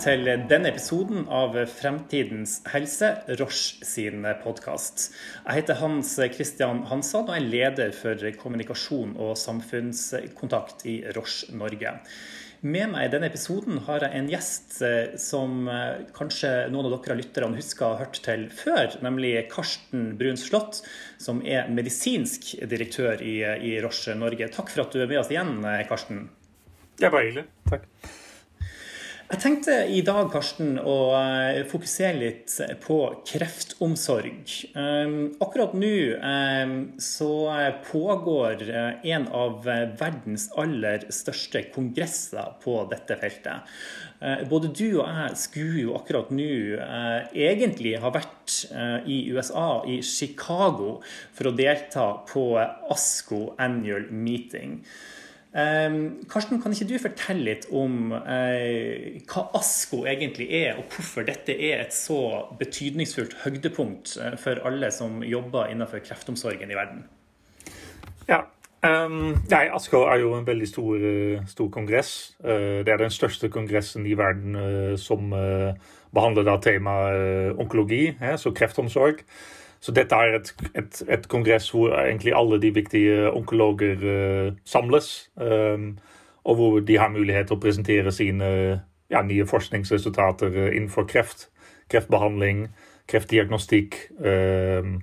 til denne episoden av Fremtidens helse, Roche sin podkast. Jeg heter Hans Christian Hansson og er leder for kommunikasjon og samfunnskontakt i Roche Norge. Med meg i denne episoden har jeg en gjest som kanskje noen av dere lytterne husker har hørt til før, nemlig Karsten Brun Slott, som er medisinsk direktør i, i Roche Norge. Takk for at du er med oss igjen, Karsten. Det er bare hyggelig. Takk. Jeg tenkte i dag Karsten, å eh, fokusere litt på kreftomsorg. Ehm, akkurat nå ehm, så pågår eh, en av verdens aller største kongresser på dette feltet. Eh, både du og jeg skulle jo akkurat nå egentlig ha vært i USA, i Chicago, for å delta på ASCO annual meeting. Um, Karsten, kan ikke du fortelle litt om uh, hva ASKO egentlig er, og hvorfor dette er et så betydningsfullt høydepunkt uh, for alle som jobber innenfor kreftomsorgen i verden? Ja, um, nei, ASKO er jo en veldig stor, uh, stor kongress. det er den største kongressen i verden som behandler da temaet onkologi, så kreftomsorg. Så dette er et, et, et, kongress hvor egentlig alle de viktige onkologer uh, samles. Um, og hvor de har mulighet til å presentere sine ja, nye forskningsresultater uh, innenfor kreft, kreftbehandling, kreftdiagnostikk. Um,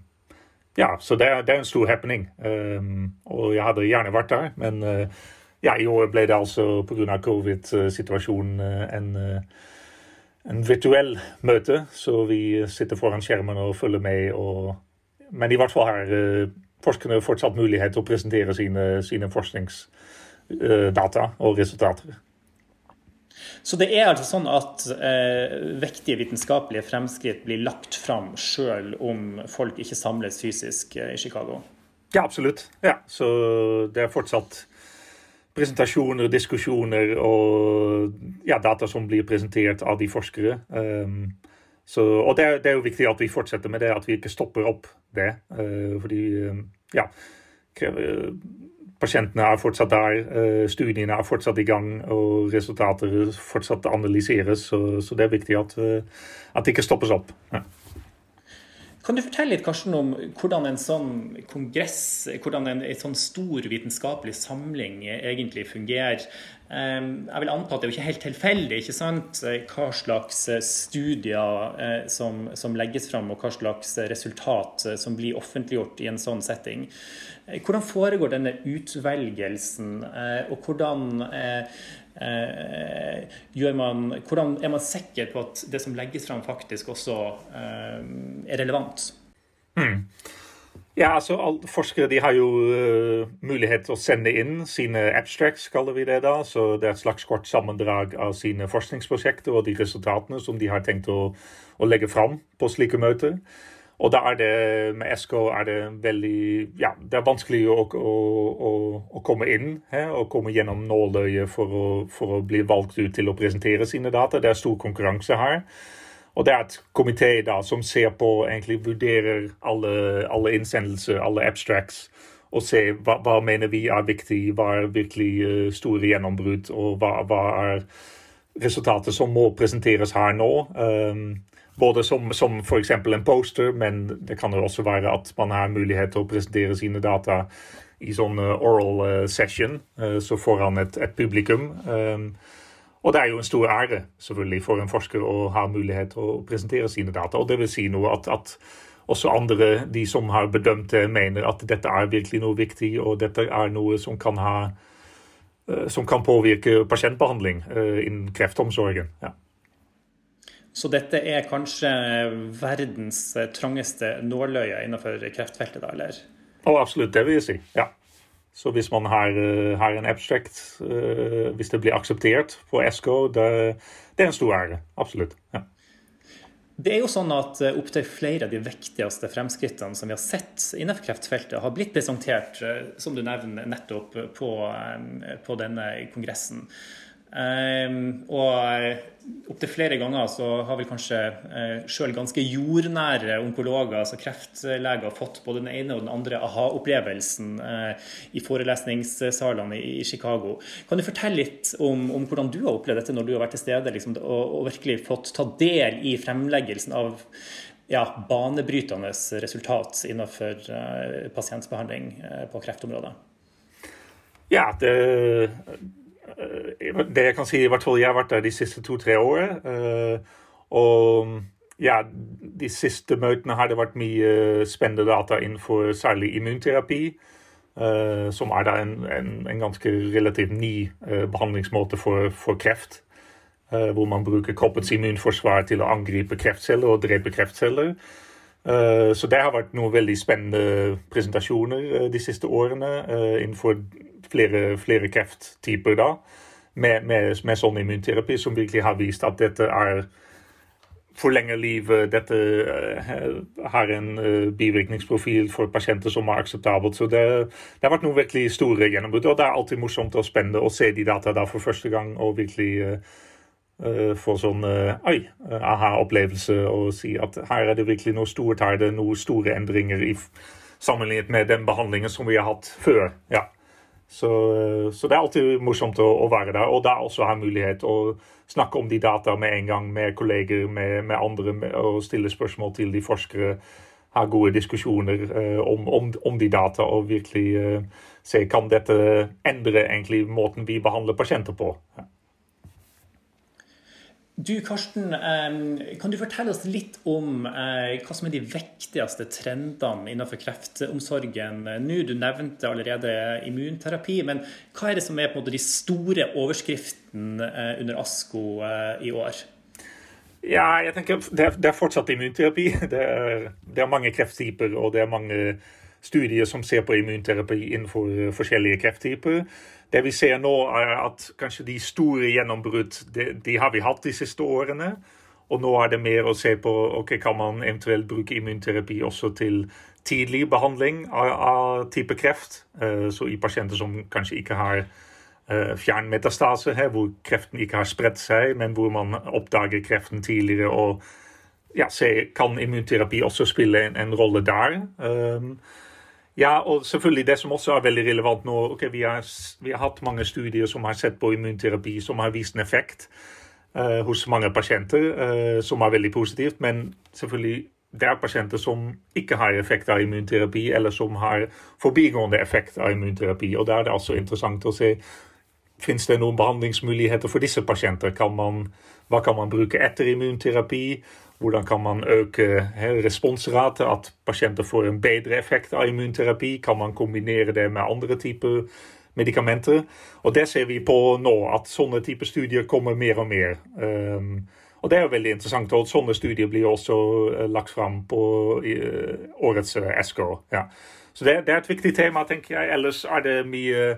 ja, så det er, det er, en stor happening. Um, og jeg hadde gjerne vært der, men uh, ja, i år ble det altså pga. covid-situasjonen en en virtuell møte, så vi sitter foran skjermen og følger med. Og, men i hvert fall har uh, forskerne fortsatt mulighet til å presentere sine, sine forskningsdata uh, og resultater. Så det er altså sånn at eh, vektige vitenskapelige fremskritt blir lagt fram sjøl om folk ikke samles fysisk eh, i Chicago? Ja, absolutt. Ja, så det er fortsatt presentasjoner, diskusjoner og ja, data som blir presentert av de forskere. Um, så, og det er, det er, jo viktig at vi fortsetter med det, at vi ikke stopper opp det. Uh, fordi um, ja, pasientene er fortsatt der, uh, studiene er fortsatt i gang, og resultater fortsatt analyseres. Så, så det er viktig at, uh, at det ikke stoppes opp. Ja. Kan du fortelle litt Karsten, om hvordan en sånn kongress, hvordan en, en sånn stor vitenskapelig samling egentlig fungerer? Ehm, jeg vil anta at det er ikke helt tilfeldig ikke sant? hva slags studier eh, som, som legges fram, og hva slags resultat eh, som blir offentliggjort i en sånn setting. Eh, hvordan foregår denne utvelgelsen, og hvordan Eh, man, hvordan er man sikker på at det som legges fram, faktisk også eh, er relevant? Mm. Ja, altså Forskere de har jo uh, mulighet til å sende inn sine abstracts, kaller vi det da. Så det er et slags kort sammendrag av sine forskningsprosjekter og de resultatene som de har tenkt å, å legge fram på slike møter. Og da er det med SK er det veldig Ja, det er vanskelig å, å, å, å komme inn he, og komme gjennom nåløyet for, for, å bli valgt ut til å presentere sine data. Det er stor konkurranse her. Og det er et komité da som ser på, egentlig vurderer alle, alle innsendelser, alle abstracts, og ser hva, hva mener vi er viktig, hva er virkelig uh, store gjennombrudd, og hva, hva er resultatet som må presenteres her nå. Um, både som, som f.eks. en poster, men det kan jo også være at man har mulighet til å presentere sine data i sånn eh, oral eh, session, eh, så foran et, et publikum. Um, og det er jo en stor ære selvfølgelig for en forsker å ha mulighet til å presentere sine data. Og det vil si noe at, at også andre, de som har bedømt det, mener at dette er virkelig noe viktig, og dette er noe som kan, ha, som kan påvirke pasientbehandling innen kreftomsorgen. Ja. Så dette er kanskje verdens trangeste nåløye innenfor kreftfeltet, da, eller? Oh, absolutt, det vil jeg si. Ja. Så hvis man har, eh, har en abstract, uh, hvis det blir akseptert på ESCO, det, det, er en stor ære. Absolutt. Ja. Det er jo sånn at eh, Opptil flere av de viktigste fremskrittene som vi har sett innenfor kreftfeltet, har blitt presentert som du nevner, nettopp på, på denne kongressen. Um, og opptil flere ganger så har vel kanskje eh, sjøl ganske jordnære onkologer, altså kreftleger, fått både den ene og den andre aha-opplevelsen eh, i forelesningssalene i, Chicago. Kan du fortelle litt om, om, hvordan du har opplevd dette når du har vært til stede, liksom, og, og, virkelig fått ta del i fremleggelsen av ja, banebrytende resultat innenfor eh, pasientbehandling eh, på kreftområdet? Ja, det det jeg kan si, i hvert fall jeg har vært der de siste to-tre årene. Eh, og ja, de siste møtene har det vært mye spennende data innenfor særlig immunterapi. Uh, som er da en, en, en, ganske relativt ny uh, behandlingsmåte for, for kreft. Hvor man bruker kroppens immunforsvar til å angripe kreftceller og drepe kreftceller. så det har vært noen veldig spennende presentasjoner de siste årene innenfor flere, flere krefttyper da, med, med, med, sånn immunterapi som virkelig har vist at dette er forlenger livet. Dette uh, har en uh, bivirkningsprofil for pasienter som er akseptabelt. Så det, det, har vært noen virkelig store gjennombrudd. Og det er alltid morsomt og spennende å se de data da for første gang og virkelig uh, få sånn oi, aha-opplevelse og si at her er det virkelig noe stort, her er det noen store endringer i sammenlignet med den behandlingen som vi har hatt før. ja. Så, eh, så, det er alltid morsomt å, å, være der. Og da også ha mulighet å snakke om de data med en gang med kolleger, med, med andre, med, og stille spørsmål til de forskere. Ha gode diskusjoner eh, om, om, om, de data og virkelig eh, se kan dette endre egentlig måten vi behandler pasienter på. Ja. Du Karsten, kan du fortelle oss litt om eh, hva som er de viktigste trendene innenfor kreftomsorgen nå? Du nevnte allerede immunterapi, men hva er det som er de store overskriftene eh, under ASKO eh, i år? Ja, jeg tenker det er, det er fortsatt immunterapi. Det er, det er mange krefttyper, og det er mange studier som ser på immunterapi innenfor forskjellige krefttyper. Det vi ser nå, er at kanskje de store gjennombrudd de, de, har vi hatt de siste årene. Og nå er det mer å se på ok, kan man eventuelt bruke immunterapi også til tidlig behandling av, av type kreft. Uh, så i pasienter som kanskje ikke har uh, fjernmetastase, hvor kreften ikke har spredt seg, men hvor man oppdager kreften tidligere. og ja, se, Kan immunterapi også spille en, en rolle der? Um, ja, og selvfølgelig det som også er veldig relevant nå okay, vi, har, vi, har, hatt mange studier som har sett på immunterapi som har vist en effekt uh, hos mange pasienter, uh, som er veldig positivt. Men selvfølgelig det er pasienter som ikke har effekt av immunterapi, eller som har forbigående effekt av immunterapi. Og da er det altså interessant å se Fins det noen behandlingsmuligheter for disse pasienter? Kan man, hva kan man bruke etter immunterapi? Hvordan kan man øke responsrate, at pasienter får en bedre effekt av immunterapi? Kan man kombinere det med andre typer medikamenter? Og det ser vi på nå, at sånne typer studier kommer mer og mer. Um, og det er veldig interessant. og Sånne studier blir også uh, lagt fram på uh, årets ESCO. Ja. Så det, det, er et viktig tema, tenker jeg. Ellers er det mye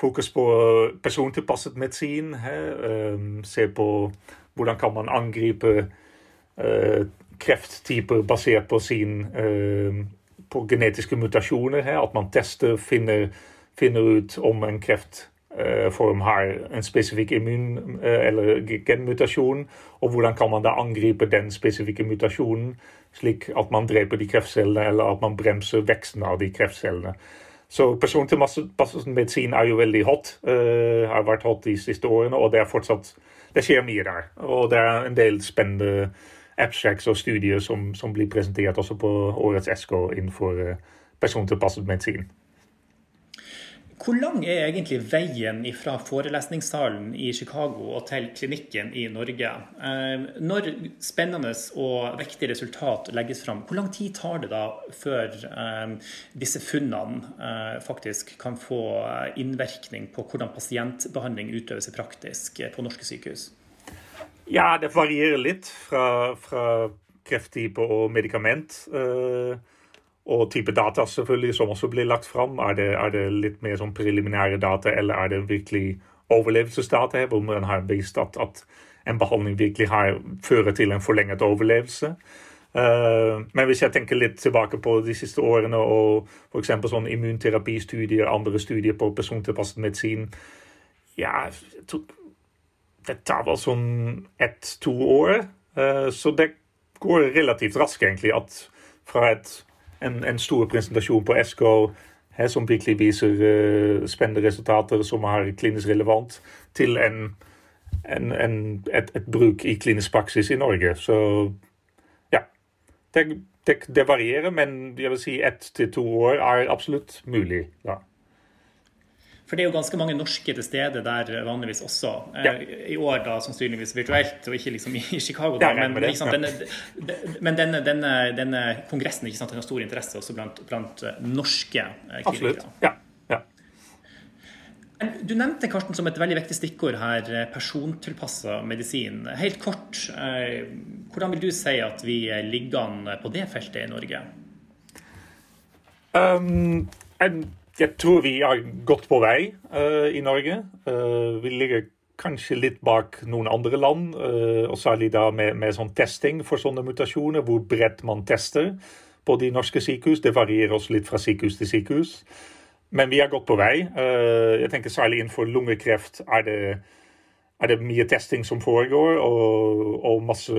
fokus på persontilpasset medisin. Um, se på hvordan kan man angripe Eh, krefttyper basert på sin eh, på genetiske mutasjoner. At man tester, finner, finner ut om en kreftform har en spesifikk immun- eh, eller genmutasjon, og hvordan kan man da angripe den spesifikke mutasjonen, slik at man dreper de kreftcellene, eller at man bremser veksten av de kreftcellene. Så personlig medisin er jo veldig hot. Uh, har vært hot de siste årene, og det er fortsatt Det skjer mye der. Og det er en del spennende abstracts og studier som, som, blir presentert også på årets ESCO innenfor eh, persontilpasset medisin. Hvor lang er egentlig veien fra forelesningssalen i Chicago og til klinikken i Norge? Eh, når spennende og viktige resultat legges fram, hvor lang tid tar det da før eh, disse funnene faktisk kan få innvirkning på hvordan pasientbehandling utøves i praktisk på norske sykehus? Ja, det varierer litt fra, fra krefttype og medikament. Uh, og type data selvfølgelig som også blir lagt fram. Er det, er det litt mer sånn preliminære data, eller er det virkelig overlevelsesdata her, hvor man har vist at, at en behandling virkelig har, fører til en forlenget overlevelse? Uh, men hvis jeg tenker litt tilbake på de siste årene og f.eks. sånn immunterapistudier, andre studier på persontilpasset medisin ja, det tar vel sånn ett-to år. Så det går relativt raskt, egentlig. At fra et, en, en stor presentasjon på ESCO her, som virkelig viser uh, spennende resultater som er klinisk relevant, til en, en, et, et, bruk i klinisk praksis i Norge. Så ja. Det, det, det varierer, men jeg vil si ett til to år er absolutt mulig. da. For det er jo ganske mange norske til stede der vanligvis også. Eh, ja. I år da sannsynligvis virtuelt, og ikke liksom i Chicago. Da, men, sant, denne, men denne, denne, denne, kongressen ikke sant, har stor interesse også blant, blant eh, norske eh, klinikere. Absolutt, ja. Du nevnte Karsten, som et veldig viktig stikkord her, persontilpassa medisin. Helt kort, hvordan vil du si at vi ligger an på det feltet i Norge? Um, jeg tror vi er godt på vei uh, i Norge. Uh, vi ligger kanskje litt bak noen andre land, uh, og særlig da med, med sånn testing for sånne mutasjoner, hvor bredt man tester på de norske sykehus. Det varierer også litt fra sykehus til sykehus. Men vi er godt på vei. jeg tenker Særlig innenfor lungekreft er det, er det mye testing som foregår, og, og masse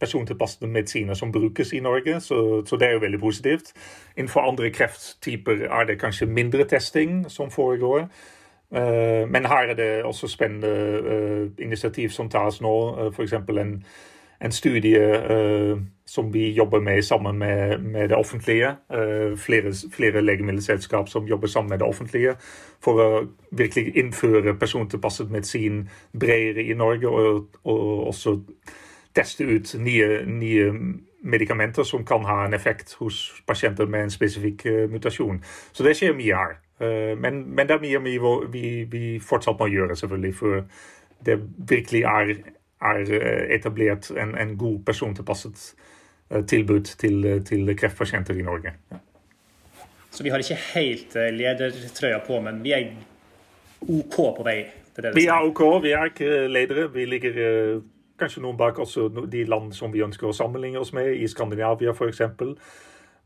persontilpassede medisiner som brukes i Norge, så, så, det er jo veldig positivt. Innenfor andre krefttyper er det kanskje mindre testing som foregår. Uh, men her er det også spennende uh, initiativ som tas nå, uh, f.eks. En, en studie uh, som vi jobber med sammen med, med det offentlige. flere, flere legemiddelselskap som jobber sammen med det offentlige for å virkelig innføre persontilpasset medisin bredere i Norge, og, og også teste ut nye, nye, medikamenter som kan ha en effekt hos pasienter med en spesifikk uh, mutasjon. Så det skjer mye her. Uh, men, men, det er mye, vi, vi, vi, fortsatt må gjøre, selvfølgelig, for det virkelig er, er eh, etablert en, en, god persontilpasset tilbud til, til, kreftpasienter i Norge. Ja. Så vi har ikke helt ledertrøya på, men vi er OK på vei? vi er OK, vi er ikke ledere. Vi ligger Kanskje noen bak også de land som vi ønsker å sammenligne oss med, i Skandinavia f.eks.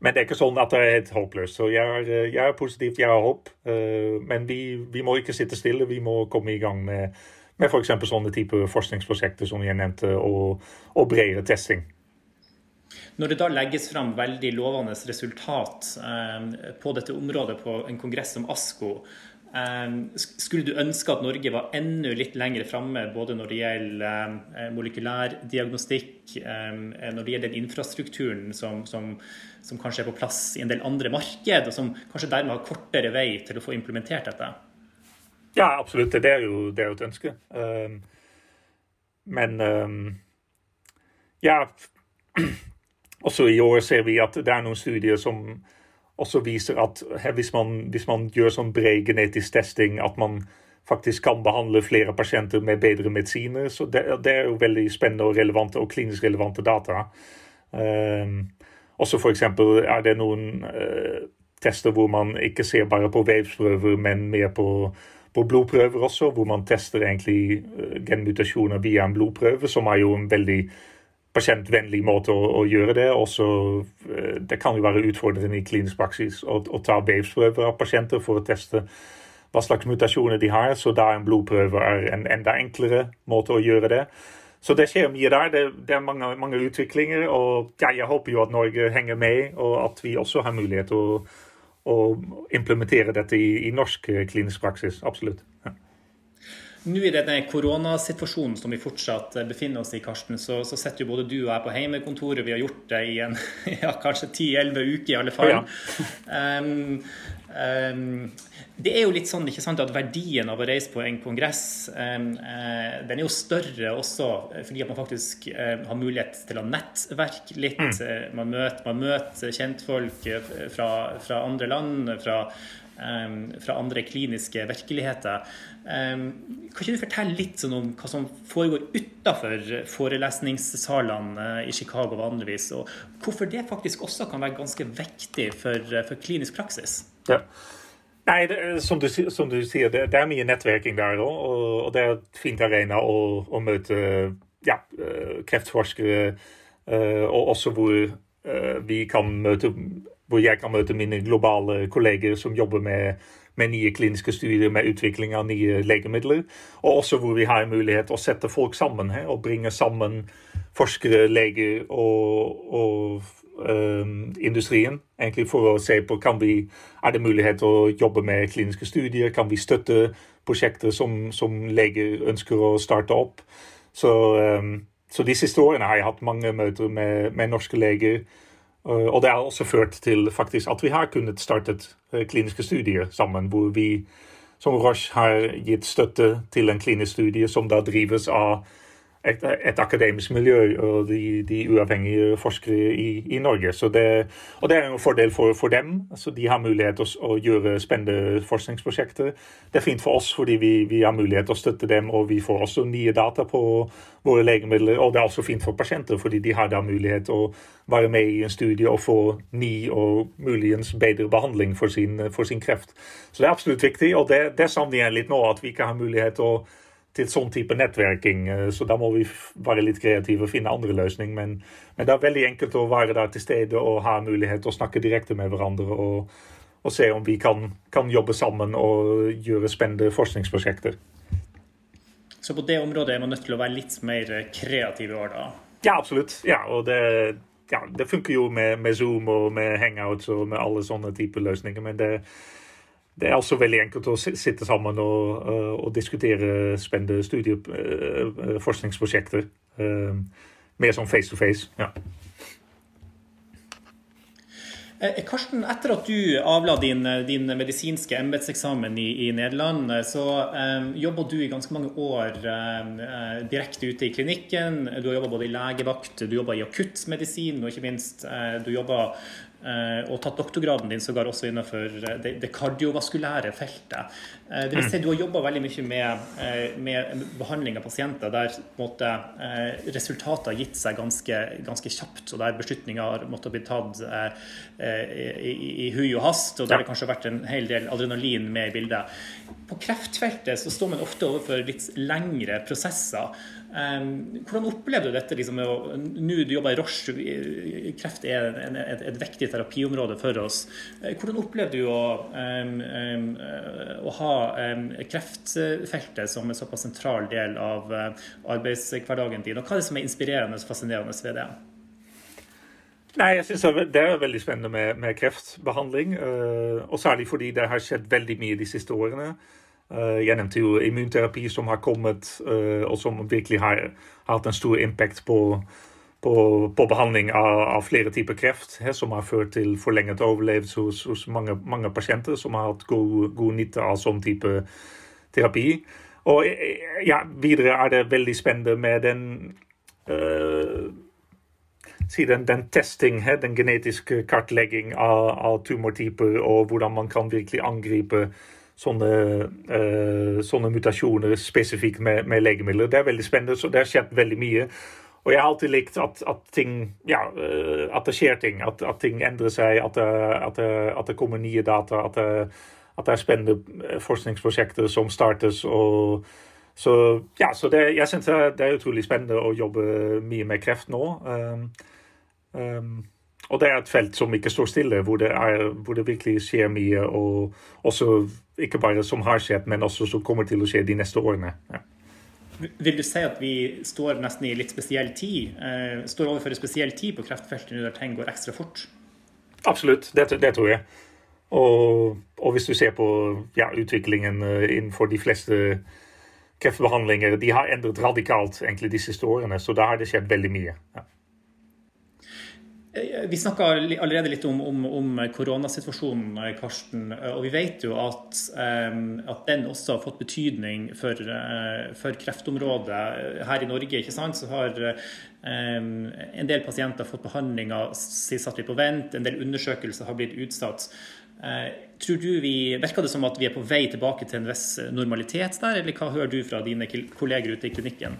Men det er ikke sånn at det er helt håpløst. Så jeg er, jeg er positiv, jeg har håp. Eh, men vi, vi, må ikke sitte stille. Vi må komme i gang med, med f.eks. sånne type forskningsprosjekter som jeg nevnte, og, og bredere testing. Når det da legges fram veldig lovende resultat eh, på dette området på en kongress som ASKO, skulle du ønske at Norge var enda litt lenger framme både når det gjelder molekylær molekylærdiagnostikk, ehm, når det gjelder den infrastrukturen som, som, som, kanskje er på plass i en del andre marked, og som kanskje dermed har kortere vei til å få implementert dette? Ja, absolutt. Det er jo, det er jo et ønske. Ehm, men ja Også i år ser vi at det er noen studier som også viser at hvis man, hvis man gjør sånn bred genetisk testing, at man faktisk kan behandle flere pasienter med bedre medisiner. Så det, det er jo veldig spennende og relevante og klinisk relevante data. Um, også f.eks. er det noen uh, tester hvor man ikke ser bare på vevsprøver, men mer på, på blodprøver også, hvor man tester egentlig uh, genmutasjoner via en blodprøve, som er jo en veldig pasientvennlig måte å, å, gjøre det. Også, eh, det kan jo være utfordrende i klinisk praksis å, å ta vevsprøver av pasienter for å teste hva slags mutasjoner de har. Så da en blodprøve er en enda enklere måte å gjøre det. Så det skjer mye der. Det, det er mange, mange, utviklinger. Og ja, jeg håper jo at Norge henger med, og at vi også har mulighet til å, å implementere dette i, i norsk klinisk praksis. Absolutt. Nå i denne koronasituasjonen som vi fortsatt befinner oss i, Karsten, så, så sitter jo både du og jeg på heimekontoret. Vi har gjort det i en, ja, kanskje 10-11 uker i alle fall. Ja. Um, um, det er jo litt sånn ikke sant, at verdien av å reise på en kongress um, uh, den er jo større også fordi at man faktisk uh, har mulighet til å nettverke litt. Mm. Uh, man, møter, man, møter, kjentfolk fra, fra andre land. fra fra andre kliniske virkeligheter. Kan ikke du fortelle litt sånn om hva som foregår utenfor forelesningssalene eh, i Chicago vanligvis, og hvorfor det faktisk også kan være ganske viktig for, eh, for klinisk praksis? Ja. Nei, det, som, du, som, du, sier, det, det, er mye nettverking der òg. Og, og, det er et fint arena å, å møte ja, eh, kreftforskere, og også hvor vi kan møte hvor jeg kan møte mine globale kolleger som jobber med, med nye kliniske studier med utvikling av nye legemidler. Og også hvor vi har mulighet å sette folk sammen her og bringe sammen forskere, leger og, og øh, industrien. egentlig For å se på kan vi, er det mulighet til å jobbe med kliniske studier. Kan vi støtte prosjekter som, som leger ønsker å starte opp. Så, øh, så de siste årene har jeg hatt mange møter med, med norske leger og det har også ført til faktisk at vi har kunnet startet eh, kliniske studier sammen, hvor vi som Roche har gitt støtte til en klinisk studie som da drives av et, et, akademisk miljø og de, de uavhengige forskere i, i Norge. Det, og det er en fordel for, for dem. Altså de har mulighet til å, å, gjøre spennende forskningsprosjekter. Det er fint for oss fordi vi, vi, har mulighet til å støtte dem, og vi får også nye data på våre legemidler. Og det er også fint for pasienter, fordi de har da mulighet til å være med i en studie og få ny og muligens bedre behandling for sin, for sin kreft. Så det er absolutt viktig, og det, det savner jeg litt nå, at vi ikke har mulighet til å til sånn type nettverking. Eh, så da må vi være litt kreative og finne andre løsninger. Men, men, det er veldig enkelt å være der til stede og ha mulighet til å snakke direkte med hverandre. Og, og se om vi kan, kan, jobbe sammen og gjøre spennende forskningsprosjekter. Så på det området er man nødt til å være litt mer kreativ i år, da? Ja, absolutt. Ja, og det, ja, det funker jo med, med, Zoom og med Hangouts og med alle sånne typer løsninger. men det det er også veldig enkelt å sitte sammen og, eh, og diskutere spennende studieforskningsprosjekter. Eh, eh, mer som face to face. ja. Karsten, etter at du avla din, din medisinske embetseksamen i, i, Nederland, så um, jobba du i ganske mange år um, direkte ute i klinikken. Du har jobba både i legevakt, du jobba i akuttmedisin, og ikke minst uh, du jobba og tatt doktorgraden din sågar også innenfor eh, det, det kardiovaskulære feltet. Eh, det vil si, du har jobba veldig mye med, med, behandling av pasienter der måtte, resultatet har gitt seg ganske, ganske, kjapt, og der beslutninger har måttet bli tatt i, i, i hui og hast, og der det kanskje har vært en hel del adrenalin med i bildet. På kreftfeltet så står man ofte overfor litt lengre prosesser. Hvordan opplevde du dette? Liksom, nå du jobber i Roche, kreft er en, et, et, viktig terapiområde for oss. Eh, hvordan opplevde du å, um, um, å ha um, kreftfeltet som en såpass sentral del av uh, arbeidshverdagen din? Og hva er det som er inspirerende og fascinerende ved det? Nei, jeg synes Det er veldig spennende med, med kreftbehandling. Og særlig fordi det har skjedd veldig mye de siste årene. Uh, jeg nevnte jo immunterapi som har kommet, uh, og som virkelig har, hatt en stor impact på, på, på behandling av, av, flere typer kreft. He, som har ført til forlenget overlevelse hos, hos mange, mange, pasienter som har hatt god, god nytte av sånn type terapi. Og ja, videre er det veldig spennende med den uh, den, den, testing, den genetiske kartlegging av, av tumortyper, og hvordan man kan virkelig angripe sånne, uh, sånne mutasjoner spesifikt med, med, legemidler. Det er veldig spennende, så det har skjedd veldig mye. Og jeg har alltid likt at, at ting, ja, uh, at det skjer ting. At, at ting endrer seg, at det, at, det, det, kommer nye data. At det, at det er spennende forskningsprosjekter som startes. og så, ja, så jeg syns det, er utrolig spennende å jobbe mye med kreft nå. Um, um, og det er et felt som ikke står stille, hvor det, er, hvor det virkelig skjer mye. Og også ikke bare som har skjedd, men også som kommer til å skje de neste årene. Ja. Vil du si at vi står nesten i litt spesiell tid? Eh, står overfor en spesiell tid på kreftfeltet nå der ting går ekstra fort? Absolutt, det, det tror jeg. Og, og, hvis du ser på ja, utviklingen eh, innenfor de fleste kreftbehandlinger, de har endret radikalt egentlig de siste årene. Så da har det skjedd veldig mye. Ja. Eh, vi snakka allerede litt om, om, om, koronasituasjonen, eh, Karsten. Eh, og vi vet jo at, at den også har fått betydning for, for, kreftområdet. Her i Norge ikke sant, så har en del pasienter fått behandlinga satt litt på vent, en del undersøkelser har blitt utsatt. Tror du vi, Virker det som at vi er på vei tilbake til en viss normalitet der, eller hva hører du fra dine kolleger ute i klinikken?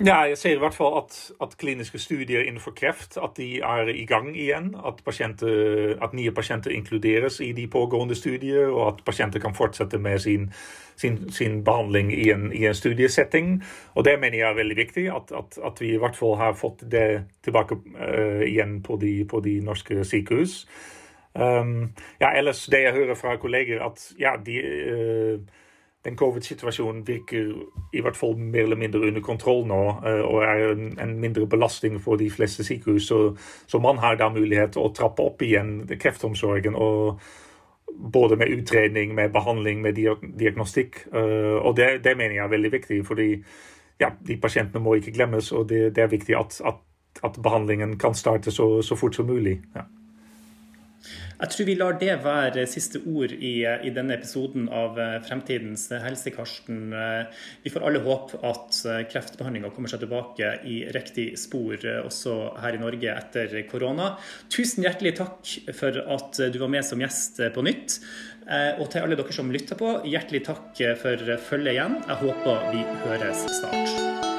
Ja, jeg ser i hvert fall at, at, kliniske studier innenfor kreft at de er i gang igjen. At, at, nye pasienter inkluderes i de pågående studier, og at pasienter kan fortsette med sin, sin, sin behandling i en, i en, studiesetting. Og Det mener jeg er veldig viktig, at, vi i hvert fall har fått det tilbake uh, igjen på de, på de norske sykehus. Um, ja, ellers det jeg hører fra kolleger, at ja, de, uh, den covid-situasjonen virker i hvert fall mer eller mindre under kontroll nå, uh, og er en, mindre belastning for de fleste sykehus. Så, så, man har da mulighet til å trappe opp igjen kreftomsorgen. og både med utredning, med behandling, med diagnostikk. Uh, og det, det, mener jeg er veldig viktig, fordi ja, de pasientene må ikke glemmes. Og det, det er viktig at, at, at, behandlingen kan starte så, så fort som mulig. Ja. Jeg tror vi lar det være siste ord i, i, denne episoden av eh, Fremtidens helse, Karsten. Eh, vi får alle håpe at eh, kreftbehandlinga kommer seg tilbake i riktig spor også her i Norge etter korona. Tusen hjertelig takk for at du var med som gjest på nytt. Og til alle dere som lytter på, hjertelig takk for følget igjen. Jeg håper vi høres snart.